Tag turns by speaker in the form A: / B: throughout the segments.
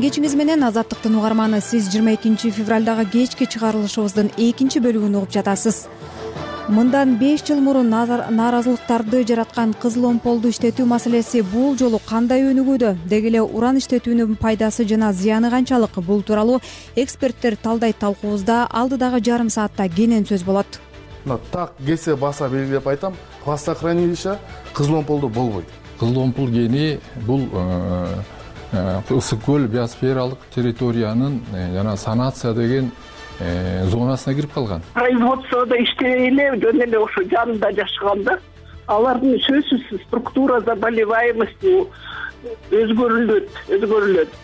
A: кечиңиз менен азаттыктын угарманы. Сиз жыйырма экинчи февралдагы кечки чыгарылышыбыздын экинчи бөлүгүн угуп жатасыз. Мындан беш жыл мурун нааразылыктарды жараткан кызыл омполду иштетүү маселеси бул жолу кандай өнүгүүдө? Деги эле уран иштетүүнүн пайдасы жана зыяны канчалык? Бул тууралуу эксперттер талдайт талкуубузда алдыдагы жарым саатта кенен сөз болот.
B: Мына так кесе баса белгилеп айтам хвостохранилище кызыл омполдо болбойт.
C: Кызыл омпул кени бул э, ысык көл биосфералык территориянын э, жана санация деген зонасына кирип калган.
D: Производстводо иштей эле жөн эле ошо жанында жашаганда алардын сөзсүз структура заболеваемости өзгөрүлөт өзгөрүлөт.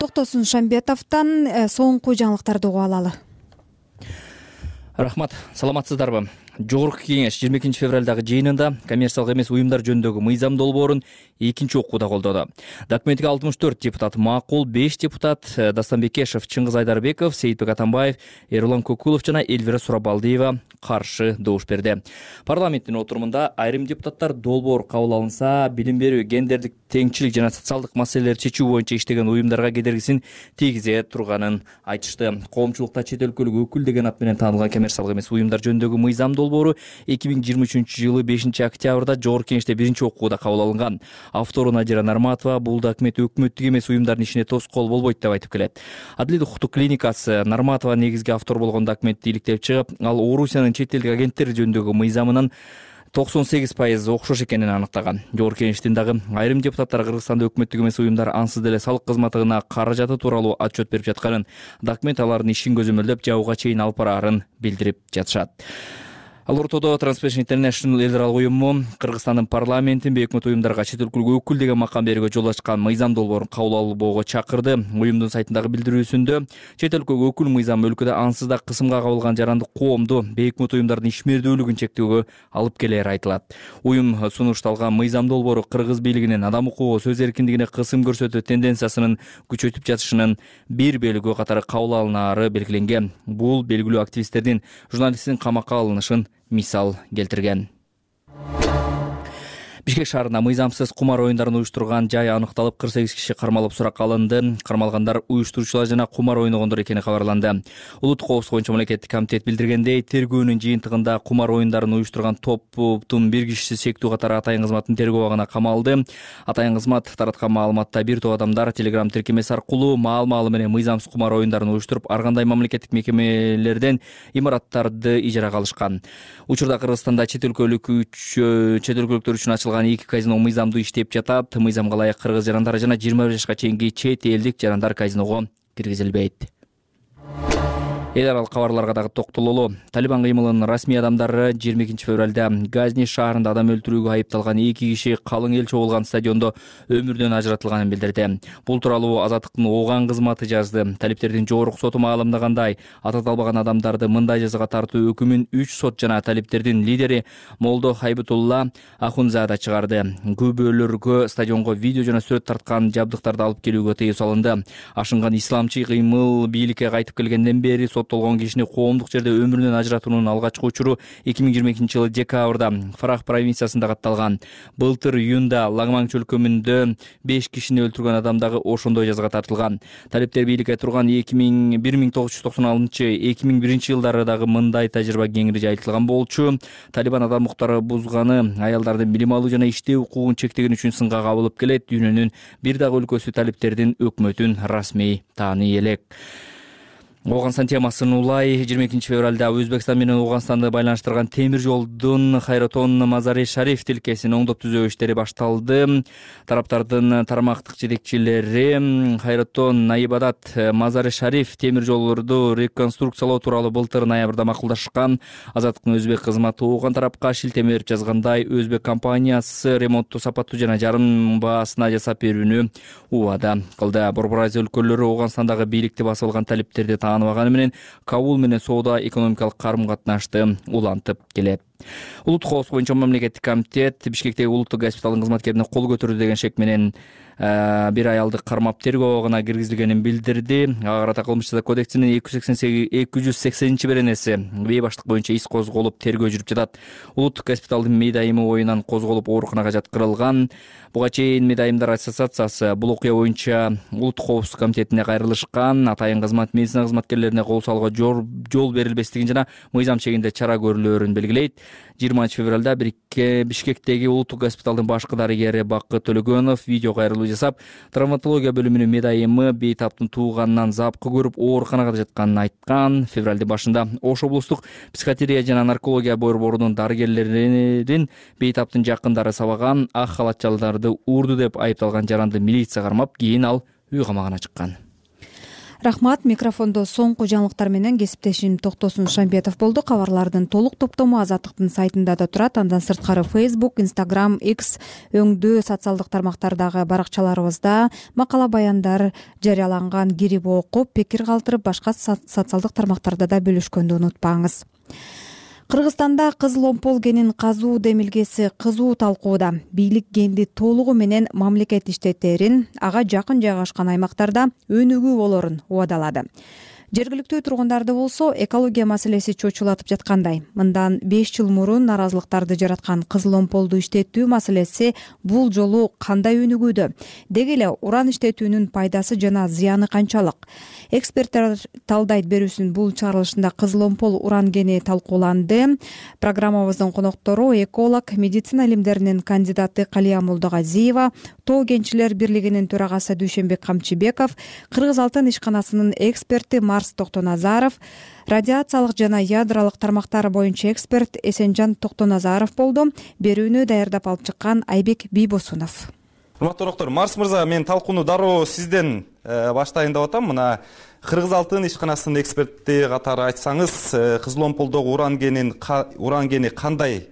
A: Токтосун шамбетовдон соңку жаңылыктарды угуп алалы.
E: Рахмат саламатсыздарбы жогорку кеңеш жыйырма экинчи февралдагы жыйынында коммерциялык эмес уюмдар жөнүндөгү мыйзам долбоорун экинчи окууда колдоду. Документке алтымыш төрт депутат макул беш депутат э, дастан бекешев чыңгыз айдарбеков сейитбек атамбаев эрулан көкулов жана элвира сурабалдиева каршы добуш берди парламенттин отурумунда айрым депутаттар долбоор кабыл алынса билим берүү гендердик теңчилик жана социалдык маселелерди чечүү боюнча иштеген уюмдарга кедергисин тийгизе турганын айтышты. Коомчулукта чет өлкөлүк өкүл деген ат менен таанылган коммерциялык эмес уюмдар жөнүндөгү мыйзам долбоору эки миң жыйырма үчүнчү жылы бешинчи октябрда жогорку кеңеште биринчи окууда кабыл алынган. Автору надира нарматова бул документ өкмөттүк эмес уюмдардын ишине тоскоол болбойт деп айтып келет. Адилет укуктук клиникасы нарматова негизги автор болгон документти иликтеп чыгып ал орусиянын чет элдик агенттери жөнүндөгү мыйзамынын токсон сегиз пайыз окшош экенин аныктаган. Жогорку кеңештин дагы айрым депутаттары кыргызстанда өкмөттүк эмес уюмдар ансыз деле салык кызматына каражаты тууралуу отчет берип жатканын документ алардын ишин көзөмөлдөп жабууга чейин алып бараарын билдирип жатышат ал ортодо transparency international эл аралык уюму кыргызстандын парламентин өкмөт уюмдарга чет өлкөлүк өкүл деген макам берүүгө жол ачкан мыйзам долбоорун кабыл албоого чакырды. Уюмдун сайтындагы билдирүүсүндө чет өлкөгө өкүл мыйзам өлкөдө ансыз да кысымга кабылган жарандык коомду бейөкмөт уюмдардын ишмердүүлүгүн чектөөгө алып келери айтылат. Уюм сунушталган мыйзам долбоору кыргыз бийлигинин адам укугу сөз эркиндигине кысым көрсөтүү тенденциясынын күчөтүп жатышынын бир бөлүгү катары кабыл алынаары белгиленген. Бул белгилүү активисттердин журналисттин камакка алынышын мисал келтирген бишкек шаарында мыйзамсыз кумар оюндарын уюштурган жай аныкталып кырк сегиз киши кармалып суракка алынды. Кармалгандар уюштуруучулар жана кумар ойногондор экени кабарланды. Улуттук коопсуздук боюнча мамлекеттик комитет билдиргендей тергөөнүн жыйынтыгында кумар оюндарын уюштурган топтун бир кишиси сектүү катары атайын кызматтын тергөө абагына камалды атайын кызмат тараткан маалыматта бир топ адамдар телеграм тиркемеси аркылуу маал маалы менен мыйзамсыз кумар оюндарын уюштуруп ар кандай мамлекеттик мекемелерден имараттарды ижарага алышкан. Учурда кыргызстанда чет өлкөлүк чет өлкөлүктөр үчүн ачылган эки казино мыйзамдуу иштеп жатат. Мыйзамга ылайык кыргыз жарандары жана жыйырма бир жашка чейинки чет элдик жарандар казиного киргизилбейт эл аралык кабарларга дагы токтололу. Талибан кыймылынын расмий адамдары жыйырма экинчи февралда газни шаарында адам өлтүрүүгө айыпталган эки киши калың эл чогулган стадиондо өмүрдөн ажыратылганын билдирди. Бул тууралуу азаттыктын оган кызматы жазды. Талиптердин жогорку соту маалымдагандай ататалбаган адамдарды мындай жазага тартуу өкүмүн үч сот жана талиптердин лидери молдо хайбытулла ахунзада чыгарды. Күбөлөргө стадионго видео жана сүрөт тарткан жабдыктарды алып келүүгө тыюу салынды. Ашынган исламчый кыймыл бийликке кайтып келгенден бери соттолгон кишини коомдук жерде өмүрүнөн ажыратуунун алгачкы учуру эки миң жыйырма экинчи жылы декабрда фрах провинциясында катталган. Былтыр июнда лагман чөлкөмүндө беш кишини өлтүргөн адам дагы ошондой жазага тартылган. Талиптер бийликке турган эки миң бир миң тогуз жүз токсон алтынчы эки миң биринчи жылдары дагы мындай тажрыйба кеңири жайылтылган болчу. Талибан адам укуктары бузганы аялдардын билим алуу жана иштөө укугун чектеген үчүн сынга кабылып келет. Дүйнөнүн бир дагы өлкөсү талиптердин өкмөтүн расмий тааный элек ооганстан темасын улай жыйырма экинчи февралда өзбекстан менен ооганстанды байланыштырган темир жолдун хайратон мазари шариф тилкесин оңдоп түзөө иштери башталды. Тараптардын тармактык жетекчилери хайратон наибадат мазари шариф темир жолдорду реконструкциялоо тууралуу былтыр ноябрда макулдашкан. Азаттыктын өзбек кызматы ооган тарапка шилтеме берип жазгандай өзбек компаниясы ремонтту сапаттуу жана жарым баасына жасап берүүнү убада кылды. Борбор азия өлкөлөрү ооганстандагы бийликти басып алган талиптерди тааныбаганы менен кабул менен соода экономикалык карым катнашты улантып келет улуттук коопсуздук боюнча мамлекеттик комитет бишкектеги улуттук госпиталдын кызматкерине кол көтөрдү деген шек менен Э, бир аялды кармап тергөө абагына киргизилгенин билдирди. Ага карата кылмыш жаза кодексинин эки жүз сексен сегиз эки жүз сексенинчи беренеси бейбаштык боюнча ис козголуп тергөө жүрүп жатат. Улуттук госпиталдын миң айымы оюнан козголуп ооруканага жаткырылган. Буга чейин миң айымдар ассоциациясы бул окуя боюнча улуттук коопсуздук комитетине кайрылышкан атайын кызмат медицина кызматкерлерине кол салууга жол берилбестигин жана мыйзам чегинде чара көрүлөөрүн белгилейт жыйырманчы февралда бишкектеги улуттук госпиталдын башкы дарыгери бакыт төлөгөнов видео кайрылуу жасап травматология бөлүмүнүн медайымы бейтаптын тууганынан запкы көрүп ооруканага жатканын айткан. Февралдын башында ош облустук психиатрия жана наркология борборунун дарыгерлерин бейтаптын жакындары сабаган ак халатчаларды урду деп айыпталган жаранды милиция кармап кийин ал үй камагына чыккан
A: рахмат микрофондо соңку жаңылыктар менен кесиптешим токтосун шамбетов болду. Кабарлардын толук топтому азаттыктын сайтында да турат. Андан сырткары фейсбук инстаграм x өңдүү социалдык тармактардагы баракчаларыбызда макала баяндар жарыяланган кирип окуп пикир калтырып башка социалдык тармактарда да бөлүшкөндү унутпаңыз кыргызстанда кызыл омпол кенин казуу демилгеси кызуу талкууда. Бийлик кенди толугу менен мамлекет иштетерин ага жакын жайгашкан аймактарда өнүгүү болорун убадалады жергиликтүү тургундарды болсо экология маселеси чочулатып жаткандай. Мындан беш жыл мурун нааразылыктарды жараткан кызыл омполду иштетүү маселеси бул жолу кандай өнүгүүдө? Деги эле уран иштетүүнүн пайдасы жана зыяны канчалык? Эксперттер талдайт берүүсүнүн бул чыгарылышында кызыл омпол уран кени талкууланды. Программабыздын коноктору эколог медицина илимдеринин кандидаты калия молдогазиева тоо кенчилер бирлигинин төрагасы дүйшөнбек камчыбеков кыргыз алтын ишканасынын эксперти марс токтоназаров радиациялык жана ядролук тармактар боюнча эксперт эсенжан токтоназаров болду. Берүүнү даярдап алып чыккан айбек бийбосунов
F: урматтуу уроктор марс мырза мен талкууну дароо сизден э, баштайын деп атам. Мына кыргыз алтын ишканасынын эксперти катары айтсаңыз э, кызыл омполдогу уран кенин уран кени кандай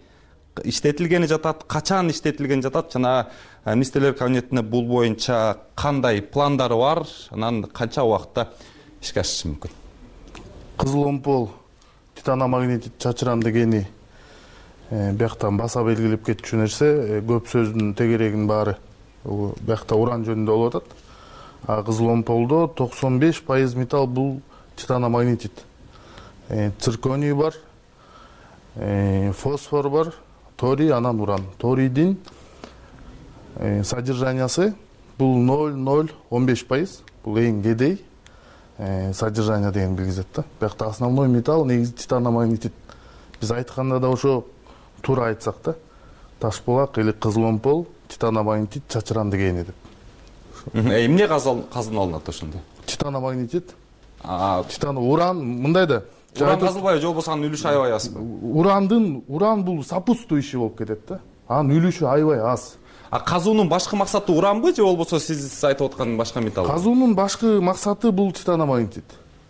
F: иштетилгени жатат качан иштетилгени жатат жана э, министрлер кабинетине бул боюнча кандай пландары бар анан канча убакытта ишке ашышы мүмкүн.
B: Кызыл омпол титаномагнетит чачыранды кени э, бияктан баса белгилеп кетчү нерсе э, көп сөздүн тегерегинин баары биякта уран жөнүндө болуп атат. А кызыл омполдо токсон беш пайыз металл бул титаномагнетит э, цирконий бар фосфор бар торий анан уран. Торийдин содержаниясы бул ноль ноль он беш пайыз бул эң кедей содержание деген билгизет да. Биякта основной металл негизи титаномагнетит биз айтканда да ошо туура айтсак да таш булак или кызыл омпол титаномагнетит чачыранды кени деп
F: э, эмне казылып алынат ошондо?
B: Титаномагнетит титан уран мындай да.
F: Уран казылбайбы же болбосо анын үлүшү аябай азбы
B: урандын уран бул сопутствующий болуп кетет да. Анын үлүшү аябай аз
F: а казуунун башкы максаты уранбы же болбосо сиз айтып аткан башка металл
B: казуунун башкы максаты бул титаномагнетит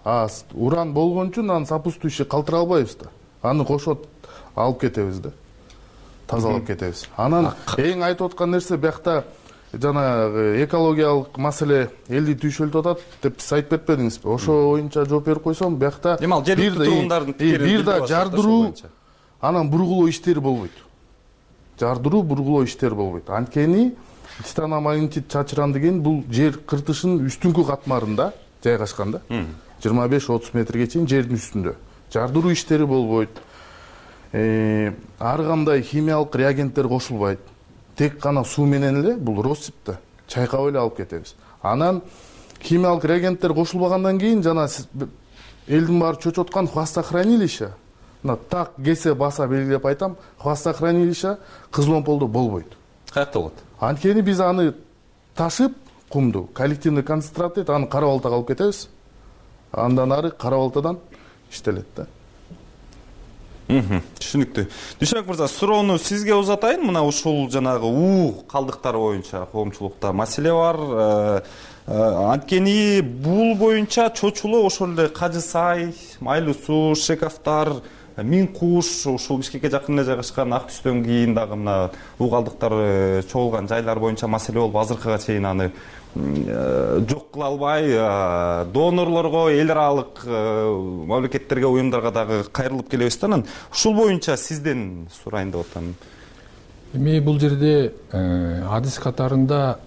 B: а уран болгон үчүн анын сопутствующий калтыра албайбыз да. Аны кошот алып кетебиз да. Тазалап кетебиз. Анан эң айтып аткан нерсе биякта жанагы экологиялык маселе элди түйшөлтүп атат деп сиз айтып кетпедиңизби ошо боюнча жооп берип койсом биякта
F: эми ал жергиликтүү тургундардын пикири
B: бир да жардыруу анан бургулоо иштери болбойт жардыруу бургулоо иштери болбойт. Анткени титаномагнетит чачыранды кен бул жер кыртышынын үстүңкү катмарында жайгашкан да. Жыйырма беш отуз метрге чейин жердин үстүндө. Жардыруу иштери болбойт. Э, ар кандай химиялык реагенттер кошулбайт. Тек гана суу менен эле бул россыпь да чайкап эле алып кетебиз. Анан химиялык реагенттер кошулбагандан кийин жана элдин баары чочуп аткан хвостохранилище мына так кесе баса белгилеп айтам хвостохранилище кызыл омполдо болбойт.
F: Каякта болот
B: анткени биз аны ташып кумду коллективный концентрат дейт аны кара балтага алып кетебиз. Андан ары кара балтадан иштелет да.
F: Түшүнүктүү. Дүйшөнбек мырза суроону сизге узатайын. Мына ушул жанагы уу калдыктар боюнча коомчулукта маселе бар. Э, э, анткени бул боюнча чочулоо ошол эле кажы сай майлуу суу шековтар миң куш ушул бишкекке жакын эле жайгашкан ак түстөн кийин дагы мына уу калдыктар э, чогулган жайлар боюнча маселе болуп азыркыга чейин аны жок кыла албай. Донорлорго эл аралык мамлекеттерге уюмдарга дагы кайрылып келебиз да анан. Ушул боюнча сизден сурайын деп атам.
C: Эми бул жерде адис катарында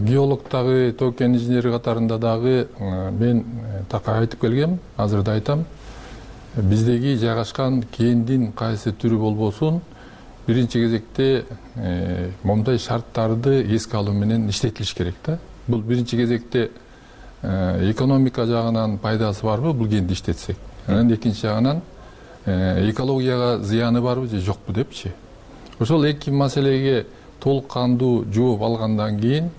C: геолог дагы тоо кен инженери катарында дагы мен так айтып келгем азыр да айтам биздеги жайгашкан кендин кайсы түрү болбосун биринчи кезекте э, момундай шарттарды эске алуу менен иштетилиш керек да. Бул биринчи кезекте э, экономика жагынан пайдасы барбы бул кенди иштетсек. Анан экинчи жагынан э, экологияга зыяны барбы же жокпу депчи. Ошол эки маселеге толук кандуу жооп алгандан кийин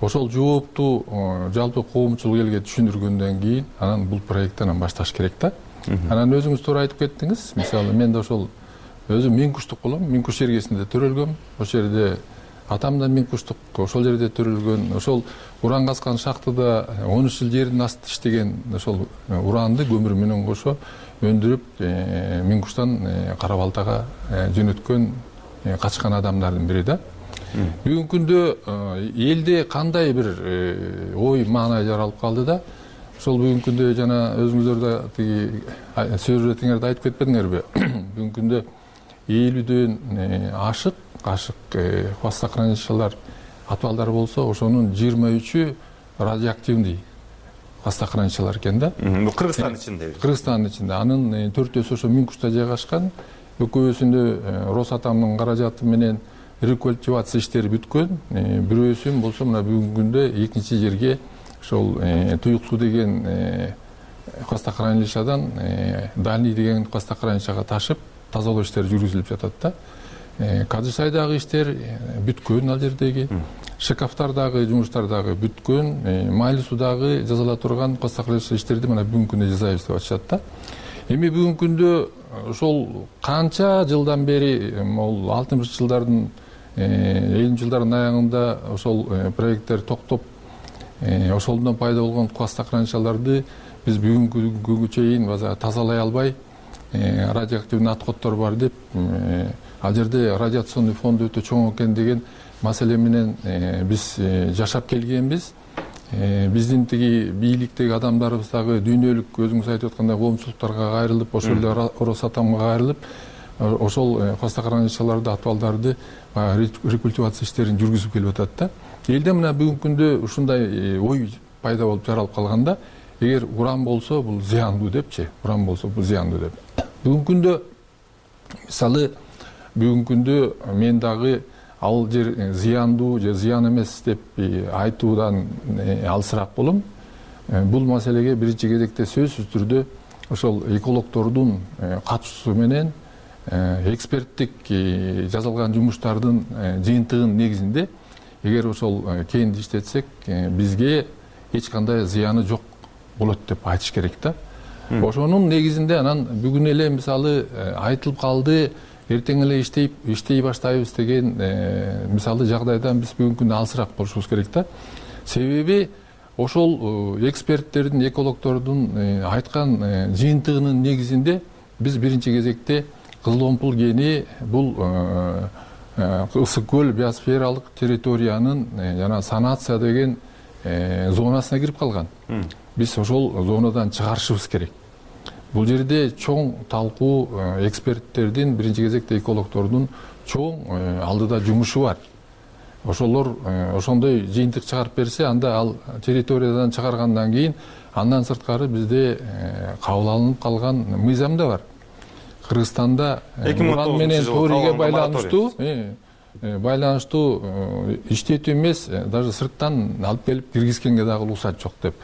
C: ошол жоопту жалпы коомчулук элге түшүндүргөндөн кийин анан бул проектти анан башташ керек да анан өзүңүз туура айтып кеттиңиз. Мисалы мен да ошол өзүм минкуштук болом минкуш жергесинде төрөлгөм. Ошол жерде атам да минкуштук ошол жерде төрөлгөн. Ошол уран казкан шахтада он үч жыл жердин астында иштеген ошол уранды көмүр менен кошо өндүрүп э, минкуштан э, кара балтага э, жөнөткөн качкан адамдардын бири да. Бүгүнкү күндө элде кандай бир ой маанай жаралып калды да ошол бүгүнкү күндө жана өзүңүздөр да тиги сөз иретиңерде айтып кетпедиңерби бүгүнкү күндө элүүдөн э, ашык ашык э, хвостохранилищалар отвалдар болсо ошонун жыйырма үчү радиоактивный хвостохранилищалар экен да.
F: Бул кыргызстандын ичинде
C: кыргызстандын ичинде. Анын э, төртөөсү ошо минкушта жайгашкан. Экөөсүндө росатомдун каражаты менен рекультивация иштери бүткөн. Бирөөсүн болсо мына бүгүнкү күндө экинчи жерге ошол туюк суу деген хвостохранилищадан дальний деген хвостохранилищага ташып тазалоо иштери жүргүзүлүп жатат да. Э, кадышайдагы иштер э, бүткөн ал жердеги. Шкафтардагы жумуштар дагы бүткөн э, майлуу суудагы жазыла турган иштерди мына бүгүнкү күндө жасайбыз деп атышат да. Эми бүгүнкү күндө ошол канча жылдан бери могул алтымыш жылдардын элүүнчү жылдардын аягында ошол проекттер токтоп ошолдон пайда болгон хвостохранилищаларды биз бүгүнкү күнгө чейин тазалай албай Э, радиоактивный отходдор бар деп э, ал жерде радиационный фонд өтө чоң экен деген маселе менен э, биз жашап келгенбиз. Биздин тиги бийликтеги адамдарыбыз дагы дүйнөлүк өзүңүз айтып аткандай коомчулуктарга кайрылып ошол эле росатомго кайрылып ошол хвостохранилищаларды отвалдарды баягы рекультивация иштерин жүргүзүп келип атат да элде мына бүгүнкү күндө ушундай ой пайда болуп жаралып калган да эгер уран болсо бул зыяндуу депчи уран болсо бул зыяндуу деп. Бүгүнкү күндө мисалы бүгүнкү күндө мен дагы ал жер э, зыяндуу же зыян эмес деп э, айтуудан э, алысыраак болом. Бул маселеге биринчи кезекте сөзсүз түрдө ошол экологдордун катышуусу менен эксперттик жасалган жумуштардын жыйынтыгынын негизинде эгер ошол кенди иштетсек бизге эч кандай зыяны жок болот деп айтыш керек да. Ошонун негизинде анан бүгүн эле мисалы э, айтылып калды эртең эле иштей баштайбыз деген э, мисалы жагдайдан биз бүгүнкү күндө алысыраак болушубуз керек да. Себеби ошол э, эксперттердин экологдордун айткан жыйынтыгынын негизинде биз биринчи кезекте кызыл омпул кени бул ысык көл биосфералык территориянын жана санация деген зонасына кирип калган. Биз ошол зонадан чыгарышыбыз керек. Бул жерде чоң талкуу э, эксперттердин биринчи кезекте экологдордун чоң э, алдыда жумушу бар. Ошолор э, ошондой жыйынтык чыгарып берсе анда ал территориядан чыгаргандан кийин андан сырткары бизде кабыл алынып калган мыйзам да бар кыргызстанда эки миң он тогузунчу менен торийге байланыштуу байланыштуу иштетүү эмес даже сырттан алып келип киргизгенге дагы уруксат жок деп.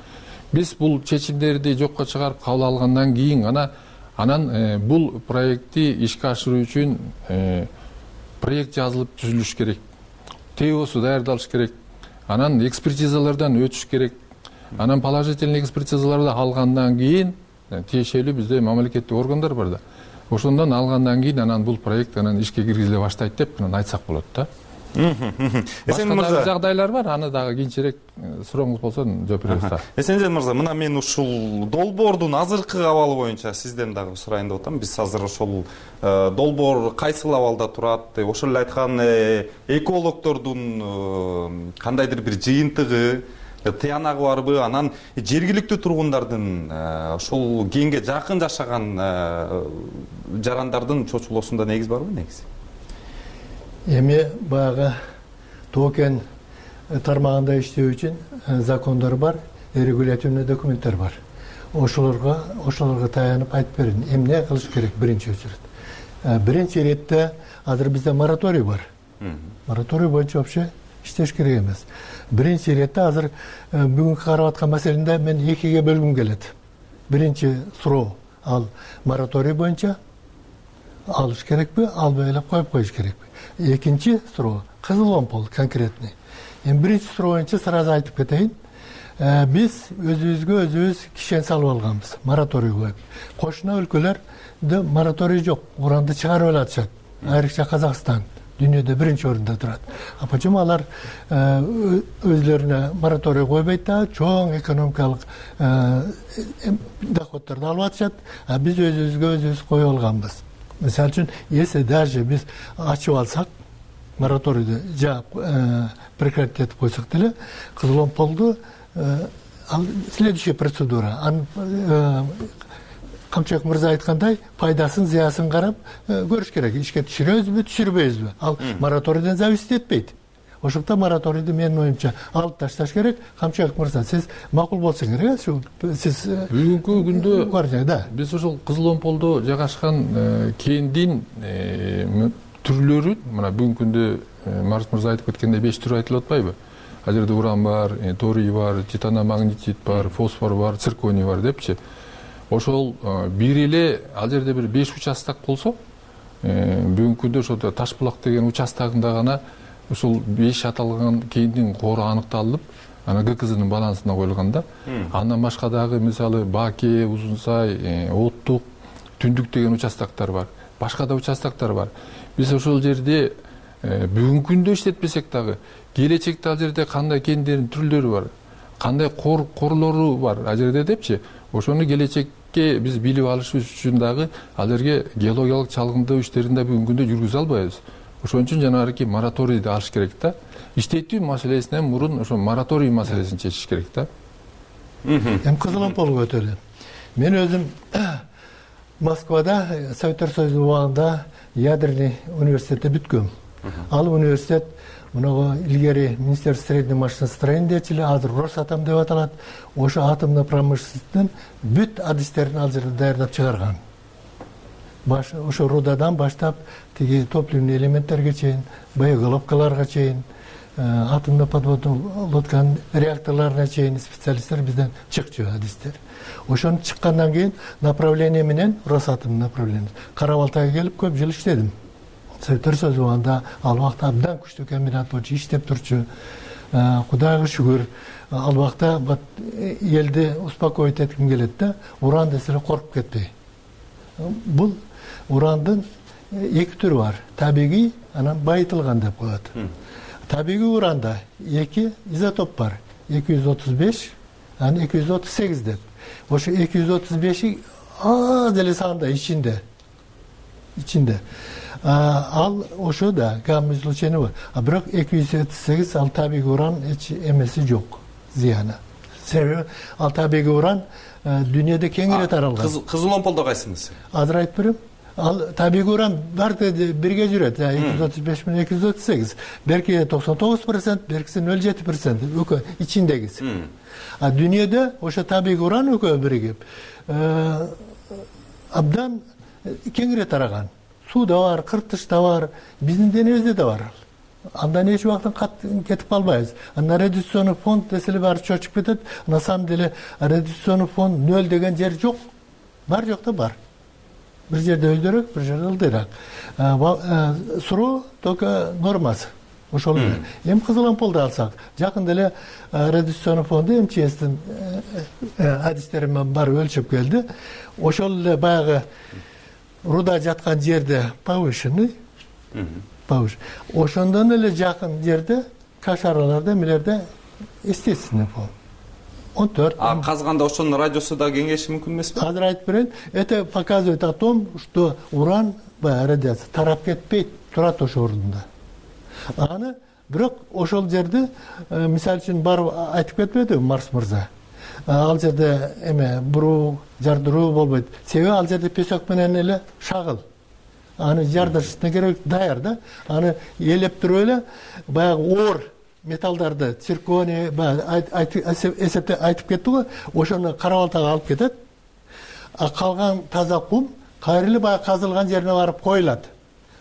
C: Биз бул чечимдерди жокко чыгарып кабыл алгандан кийин гана анан э, бул проектти ишке ашыруу үчүн э, проект жазылып түзүлүш керек теосу даярдалыш керек анан экспертизалардан өтүш керек. Анан положительный экспертизаларды алгандан кийин э, тиешелүү бизде мамлекеттик органдар бар да ошондон алгандан кийин анан бул проект анан ишке киргизиле баштайт деп анан айтсак болот да.
F: Эсен
C: башка
F: мырза
C: дагы жагдайлар бар аны дагы кийинчерээк сурооңуз болсо жооп беребиз дагы
F: эсенжан мырза мына мен ушул долбоордун азыркы абалы боюнча сизден дагы сурайын деп атам. Биз азыр ошол э, долбоор кайсыл абалда турат ошол эле айткан э, экологдордун э, кандайдыр бир жыйынтыгы тыянагы барбы анан жергиликтүү тургундардын ошол кенге жакын жашаган жарандардын чочулоосунда негиз барбы негизи?
G: Эми баягы тоо кен тармагында иштөө үчүн э, закондор бар регулятивный документтер бар. Ошолорго ошолорго таянып айтып берин. Эмне кылыш керек биринчи очередь? Э, биринчи иретте азыр бизде мораторий бар. Мораторий боюнча вообще иштеш керек эмес. Биринчи иретте азыр э, бүгүнкү карап аткан маселемде мен экиге бөлгүм келет. Биринчи суроо. Ал мораторий боюнча алыш керекпи албай эле коюп коюш керекпи. Экинчи суроо. Кызыл омпол конкретный. Эми биринчи суроо боюнча сразу айтып кетейин. Э, биз өзүбүзгө өзүбүз кишен салып алганбыз. Мораторий коюп. Кошуна өлкөлөрдө мораторий жок. Уранды чыгарып эле атышат. Айрыкча казакстан дүйнөдө биринчи орунда турат. А почему алар э, өзүлөрүнө мораторий койбойт дагы чоң экономикалык э, доходдорду алып атышат? А биз өзүбүзгө өзүбүз коюп алганбыз. Мисалы үчүн если даже биз ачып алсак мораторийди жаап э, прекратить этип койсок деле кызыл омполду э, ал следующий процедура. Аны э, камчыбек мырза айткандай пайдасын зыясын карап көрүш керек. Ишке түшүрөбүзбү түшүрбөйбүзбү. Ал мораторийден зависить этпейт. Ошондуктан мораторийди менин оюмча алып ташташ керек. Камчыбек мырза сиз макул болсоң керек э ушул сиз
C: э, бүгүнкү күндө да. биз ушул кызыл омполдо жайгашкан э, кендин э, түрлөрүн мына бүгүнкү күндө марс мырза айтып кеткендей беш түр айтылып атпайбы. Ал жерде уран бар торий бар титаномагнетит бар фосфор бар цирконий бар депчи ошол бир эле ал жерде бир беш участок болсо бүгүнкү күндө ошо таш булак деген участогунда гана ушул беш аталган кендин кору аныкталып анан гкзнын балансына коюлган да. Андан башка дагы мисалы баке узун сай э, оттук түндүк деген участоктор бар. Башка да участоктор бар. Биз ошол жерде э, бүгүнкү күндө иштетпесек дагы келечекте ал жерде кандай кендердин түрлөрү бар кандай корлору бар ал жерде депчи? Ошону биз билип алышыбыз үчүн дагы ал жерге геологиялык чалгындоо иштерин да бүгүнкү күндө жүргүзө албайбыз. Ошон үчүн жанагыки мораторийди алыш керек да. Иштетүү маселесинен мурун ошо мораторий маселесин чечиш керек да.
G: Эми кызыл омполго өтөлү. Мен өзүм москвада советтер союзу убагында ядерный университетти бүткөм. Ал университет мунагу илгери министерство средней машиностроения дечү эле азыр росатом деп аталат. Ошо атомный промышленностьтун бүт адистерин ал жерде даярдап чыгарган. Ошо рудадан баштап тиги топливный элементтерге чейин боеголовкаларга чейин э, атомный подводный лодканын реакторлоруна чейин специалисттер бизден чыкчу адистер. Ошону чыккандан кийин направление менен росатомдун направлениеси кара балтайга келип көп жыл иштедим советтер союзу убагында ал убакта абдан күчтүү комбинат болчу иштеп турчу. Э, кудайга шүгүр ал убакта элди успокоить этким келет да уран десе коркуп кетпей. Бул урандын э, эки түрү бар. Табигый анан байытылган деп коет табигый уранда эки изотоп бар. Эки жүз отуз беш анан эки жүз отуз сегиз деп. Ошо эки жүз отуз беши аз эле санда ичинде. Ичинде ал ошо да гамма излучение бар. А бирок эки жүз отуз сегиз ал табигый уран эч эмеси жок зыяны. Себеби ал табигый уран э, дүйнөдө кеңири таралган
F: кызыл омполдо кайсыңыз
G: азыр айтып берем. Ал табигый уран баары бирге жүрөт. Эки жүз отуз беш менен эки жүз отуз сегиз. Берки токсон тогуз процент беркиси нөл жети процент. Экөө ичиндегиси. А дүйнөдө ошо табигый уран экөө биригип э, абдан кеңири тараган сууда бар кыртышта бар биздин денебизде да бар. Ал андан эч убактын кат кетип калбайбыз? Анан радиационный фонд десе эле баары чочуп кетет на самом деле радиационный фонд нөл деген жер жок. Бар жок да бар. Бир жерде өйдөрөөк бир жерде ылдыйраак суроо только нормасы. Ошол эле. Эми кызыл омполду алсак жакында эле радиационный фонду мчстин адистери менен барып өлчөп келди. Ошол эле баягы руда жаткан жерде повышенный повыше ошондон эле жакын жерде кашараларда эмелерде естественный фон он төрт.
F: А казганда ошонун радиусу да кеңейиши мүмкүн эмеспи
G: азыр айтып берейин. Это показывает о том что уран баягы радиация тарап кетпейт турат ошол ордунда аны бирок ошол жерди э, мисалы үчүн барып айтып кетпедиби марс мырза ал жерде эме буруу жардыруу болбойт. Себеби ал жерде песок менен эле шагыл. Аны жардырышына керек даяр да. Аны ээлеп туруп эле баягы оор металлдарды цирконий баягы эсептеп айтып кетти го ошону кара балтага алып кетет. А калган таза кум кайра эле баягы казылган жерине барып коюлат.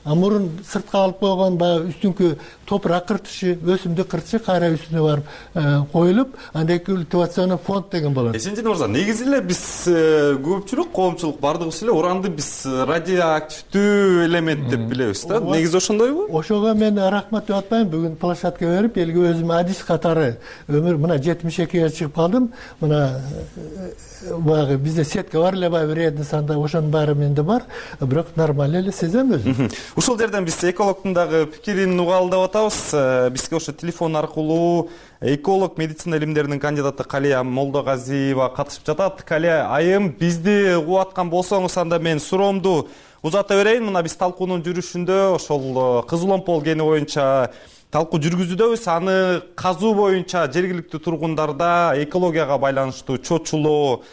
G: Мурун сыртка алып койгон баягы үстүңкү топурак кыртышы өсүмдүк кыртышы кайра үстүнө барып э, коюлуп андан кийин культивационный фонд деген болот.
F: Эсенжин мырза негизи эле биз э, көпчүлүк коомчулук баардыгыбыз эле уранды биз радиоактивдүү элемент деп билебиз да? Негизи ошондойбу
G: ошого мен рахмат деп атпайм бүгүн площадка берип элге өзүм адис катары өмүр мына жетимиш экиге чыгып калдым. Мына э, баягы бизде сетка бар эле баягы вредный санда ошонун баары менде бар. Бирок нормально эле сезем өзүм.
F: Ушул жерден биз экологдун дагы пикирин угалы деп атабыз э, бизге ошо телефон аркылуу эколог медицина илимдеринин кандидаты калия молдогазиева катышып жатат. Калия айым бизди угуп аткан болсоңуз анда мен суроомду узата берейин. Мына биз талкуунун жүрүшүндө ошол э, кызыл омпол кени боюнча талкуу жүргүзүүдөбүз. Аны казуу боюнча жергиликтүү тургундарда экологияга байланыштуу чочулоо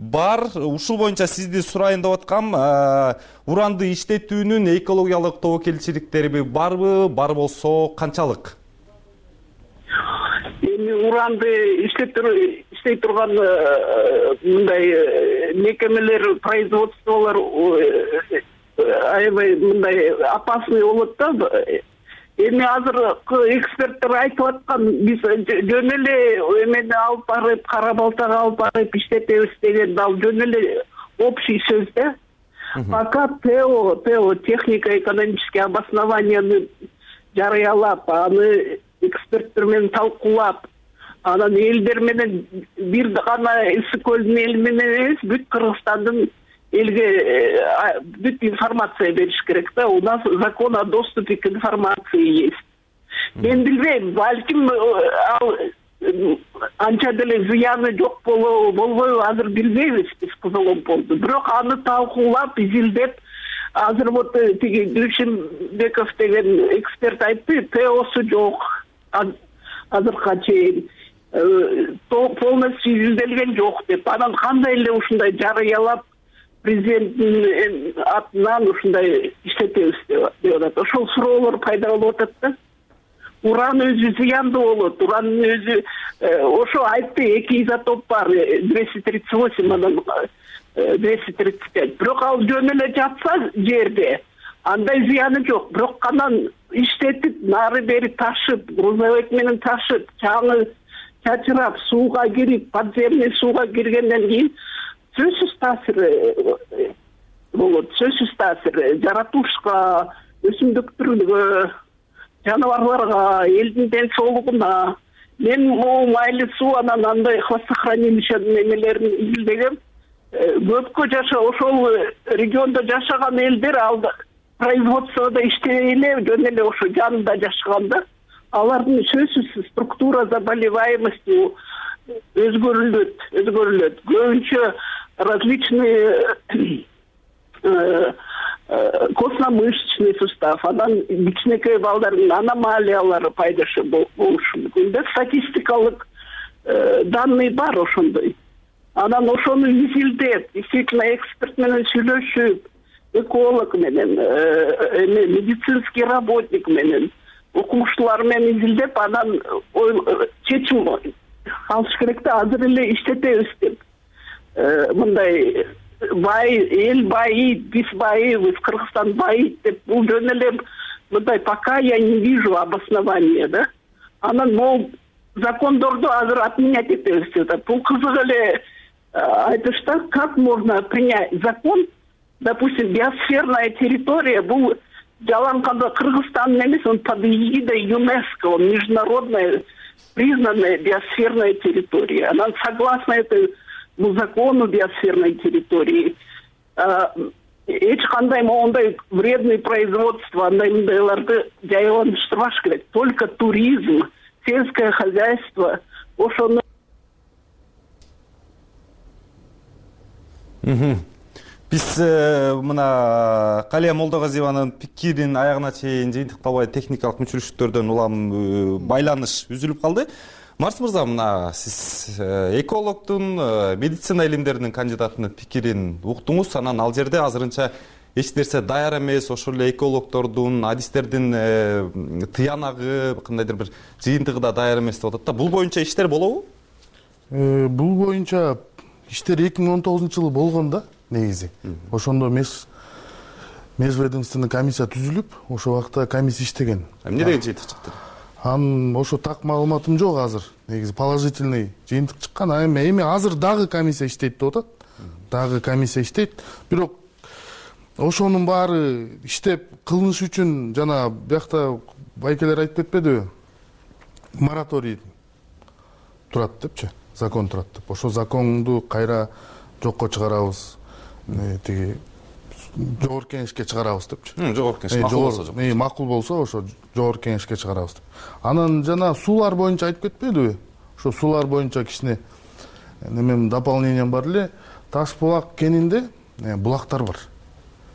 F: бар. Ушул боюнча сизди сурайын деп аткам уранды иштетүүнүн экологиялык тобокелчиликтери барбы? Бар болсо канчалык?
D: Эми уранды иштей турган э, мындай э, мекемелер производстволор э, аябай мындай опасный болот да эми азыркы эксперттер айтып аткан биз жөн эле эмени алып барып кара балтага алып барып иштетебиз деген ал жөн эле общий сөз да. Пока тео тео технико экономический обоснованияны жарыялап аны эксперттер менен талкуулап анан элдер менен бир гана ысык көлдүн эли менен эмес бүт кыргызстандын элге э, бүт информация бериш керек да. У нас закон о доступе к информации есть. Мен билбейм балким э, ал э, анча деле зыяны жок болбойбу азыр билбейбиз биз кызыл омполду бирок аны талкуулап изилдеп азыр вот тиги дүйшүнбеков деген эксперт айтты теосу жок азыркыга чейин. Полностью изилделген жок деп. Анан кандай эле ушундай жарыялап президенттин атынан ушундай иштетебиз деп атат. Ошол суроолор пайда болуп атат да. Уран өзү зыяндуу болот. Урандын өзү э, ошо айтты эки изотоп бар. Двести тридцать восемь анан э, двести тридцать пять. Бирок ал жөн эле жатса жерде андай зыяны жок. Бирок анан иштетип нары бери ташып грузовик менен ташып чаңы чачырап сууга кирип подземный сууга киргенден кийин сөзсүз таасир э, болот. Сөзсүз таасир жаратылышка өсүмдүктөргө жаныбарларга элдин ден соолугуна мен могу майлуу суу анан андай хвостохранилищанын эмелерин изилдегем э, көпкө жаша ошол региондо жашаган элдер ал производстводо иштебей эле жөн эле ошо жанында жашаган да алардын сөзсүз структура заболеваемости өзгөрүлөт өзгөрүлөт. Көбүнчө различные э, э, костно-мышечный сустав анан кичинекей балдардын аномалиялары пайдасы болушу мүмкүн да статистикалык э, данный бар ошондой. Анан ошону изилдеп действительно эксперт менен сүйлөшүп эколог менен эме медицинский работник менен окумуштуулар менен изилдеп анан чечим алыш керек да азыр эле иштетебиз деп мындай бай эл байыйт биз байыйбыз кыргызстан байыйт деп бул жөн эле мындай пока я не вижу обоснования да? Анан могу закондорду азыр отменять этебиз деп атат бул кызык эле э, айтышта как можно принять закон допустим биосферная территория бул жалаң кыргызстандын эмес он под эгидой юнеско международная признанная биосферная территория. Анан согласно этой закону биосферной территории. Эч кандай моундай вредный производство андай мындайларды жайылыштырбаш керек только туризм сельское хозяйство ошону
F: биз э, мына калия молдогазиеванын пикирин аягына чейин жыйынтыкталбай техникалык мүчүлүштүктөрдөн улам э, байланыш үзүлүп калды марс мырза мына сиз э, экологдун медицина илимдеринин кандидатынын пикирин уктуңуз. Анан ал жерде азырынча эч нерсе даяр эмес. Ошол эле экологдордун адистердин тыянагы кандайдыр бир жыйынтыгы да даяр эмес деп атат да. Бул боюнча иштер болобу?
B: Бул боюнча иштер эки миң он тогузунчу жылы болгон да негизи. Ошондо межведомственный комиссия түзүлүп ошол убакта комиссия иштеген.
F: Эмне деген жыйынтык чыкты
B: анын ошо так маалыматым жок азыр. Негизи положительный жыйынтык чыккан. А эми эми азыр дагы комиссия иштейт деп атат. Дагы комиссия иштейт. Бирок ошонун баары иштеп кылыныш үчүн жана биякта байкелер айтып кетпедиби? Мораторий турат депчи. Закон турат деп. Ошол законду кайра жокко чыгарабыз. Тиги жогорку кеңешке чыгарабыз депчи.
F: Жогорку кеңеш макул болсо
B: макул болсо ошо жогорку кеңешке чыгарабыз деп. Анан жана суулар боюнча айтып кетпедиби? Ошо суулар боюнча кичине немем дополнением бар эле. Таш булак кенинде булактар бар.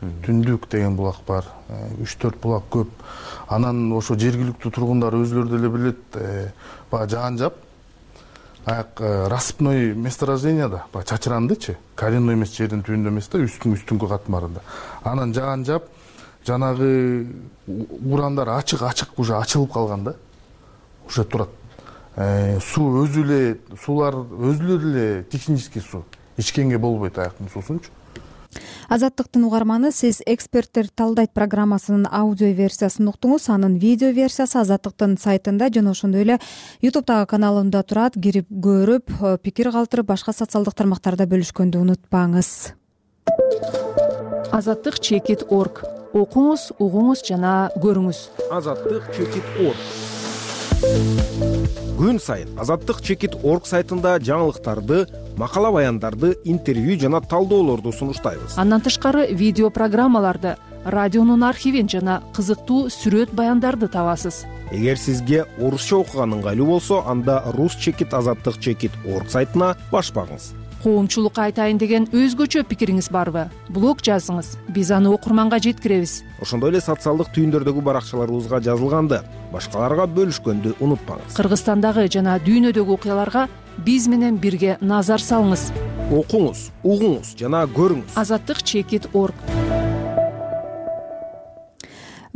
B: Түндүк деген булак бар үч төрт булак көп. Анан ошо жергиликтүү тургундар өзүлөрү деле билет баягы жаан жаап э, рассыпной месторожденияда баягы чачырандычы. Коренной эмес жердин түбүндө эмес да үстүн үстүңкү катмарында. Анан жаан жаап жанагы урандар ачык ачык уже ачылып калган да. Уже турат. Э, суу өзү эле суулар өзүлөрү эле технический суу ичкенге болбойт аяктын суусунчу
A: азаттыктын угарманы сиз эксперттер талдайт программасынын аудио версиясын уктуңуз. Анын видео версиясы азаттыктын сайтында жана ошондой эле ютубтагы каналында турат кирип көрүп э, пикир калтырып башка социалдык тармактарда бөлүшкөндү унутпаңыз.
H: Азаттык чекит орг. Окуңуз угуңуз жана көрүңүз.
I: Азаттык чекит орг күн сайын азаттык чекит орг сайтында жаңылыктарды макала баяндарды интервью жана талдоолорду сунуштайбыз.
H: Андан тышкары видео программаларды радионун архивин жана кызыктуу сүрөт баяндарды табасыз.
I: Эгер сизге орусча окуган ыңгайлуу болсо анда рус чекит азаттык чекит орг сайтына баш багыңыз
H: коомчулукка айтайын деген өзгөчө пикириңиз барбы? Блог жазыңыз. Биз аны окурманга жеткиребиз.
I: Ошондой эле социалдык түйүндөрдөгү баракчаларыбызга жазылганды. Башкаларга бөлүшкөндү унутпаңыз.
H: Кыргызстандагы жана дүйнөдөгү окуяларга биз менен бирге назар салыңыз.
I: Окуңуз угуңуз жана көрүңүз.
H: Азаттык чекит орг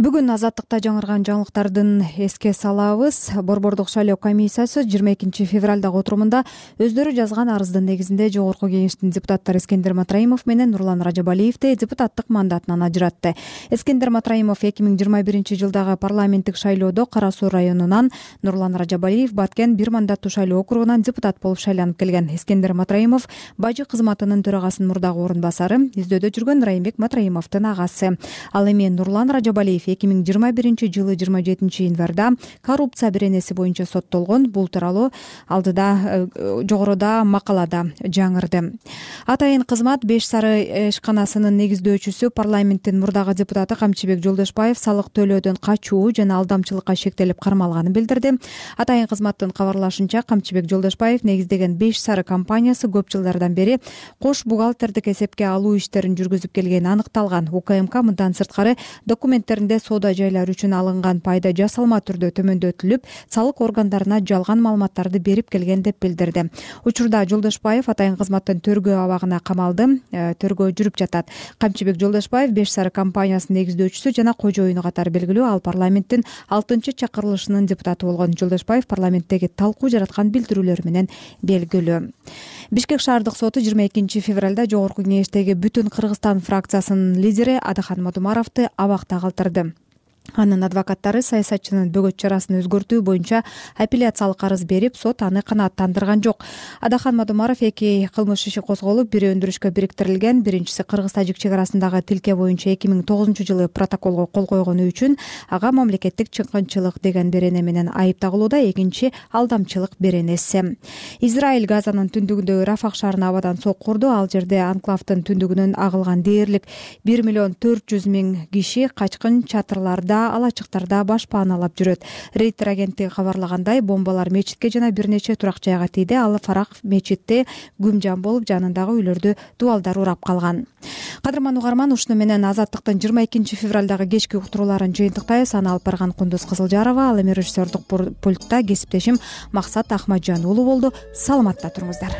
A: бүгүн азаттыкта жаңырган жаңылыктардын эске салабыз. Борбордук шайлоо комиссиясы жыйырма экинчи февралдагы отурумунда өздөрү жазган арыздын негизинде жогорку кеңештин депутаттары эскендер матраимов менен нурлан ражабалиевди депутаттык мандатынан ажыратты. Эскендер матраимов эки миң жыйырма биринчи жылдагы парламенттик шайлоодо кара суу районунан нурлан ражабалиев баткен бир мандаттуу шайлоо округунан депутат болуп шайланып келген. Эскендер матраимов бажы кызматынын төрагасынын мурдагы орун басары издөөдө жүргөн райымбек матраимовдун агасы. Ал эми нурлан ражабалиев эки миң жыйырма биринчи жылы жыйырма жетинчи январда коррупция беренеси боюнча соттолгон бул тууралуу алдыда э, жогоруда макалада жаңырды. Атайын кызмат беш сары ишканасынын негиздөөчүсү парламенттин мурдагы депутаты камчыбек жолдошбаев салык төлөөдөн качуу жана алдамчылыкка шектелип кармалганын билдирди. Атайын кызматтын кабарлашынча камчыбек жолдошбаев негиздеген беш сары компаниясы көп жылдардан бери кош бухгалтердик эсепке алуу иштерин жүргүзүп келгени аныкталган. Укмк мындан сырткары документтеринде соода жайлар үчүн алынган пайда жасалма түрдө төмөндөтүлүп салык органдарына жалган маалыматтарды берип келген деп билдирди. Учурда жолдошбаев атайын кызматтын тергөө абагына камалды э, тергөө жүрүп жатат. Камчыбек жолдошбаев беш сары компаниясынын негиздөөчүсү жана кожоюну катары белгилүү ал парламенттин алтынчы чакырылышынын депутаты болгон жолдошбаев парламенттеги талкуу жараткан билдирүүлөрү менен белгилүү. Бишкек шаардык соту жыйырма экинчи февралда жогорку кеңештеги бүтүн кыргызстан фракциясынын лидери адахан мадумаровду абакта калтырды анын адвокаттары саясатчынын бөгөт чарасын өзгөртүү боюнча апелляциялык арыз берип сот аны канааттандырган жок. Адахан мадумаров эки кылмыш иши козголуп бири өндүрүшкө бириктирилген. Биринчиси кыргыз тажик чек арасындагы тилке боюнча эки миң тогузунчу жылы протоколго кол койгону үчүн ага мамлекеттик чыккынчылык деген берене менен айып тагылууда экинчи алдамчылык беренеси. Израиль газанын түндүгүндөгү рафах шаарына абадан сокку урду ал жерде анклавдын түндүгүнөн агылган дээрлик бир миллион төрт жүз миң киши качкын чатырларда алачыктарда баш пааналап жүрөт. Рейтер агенттиги кабарлагандай бомбалар мечитке жана бир нече турак жайга тийди ал фарах мечитте күмжан болуп жанындагы үйлөрдү дубалдар урап калган. Кадырман угарман ушуну менен азаттыктын жыйырма экинчи февралдагы кечки уктурууларын жыйынтыктайбыз аны алып барган кундуз кызылжарова ал эми режиссердук пультта кесиптешим максат ахматжан уулу болду. Саламатта туруңуздар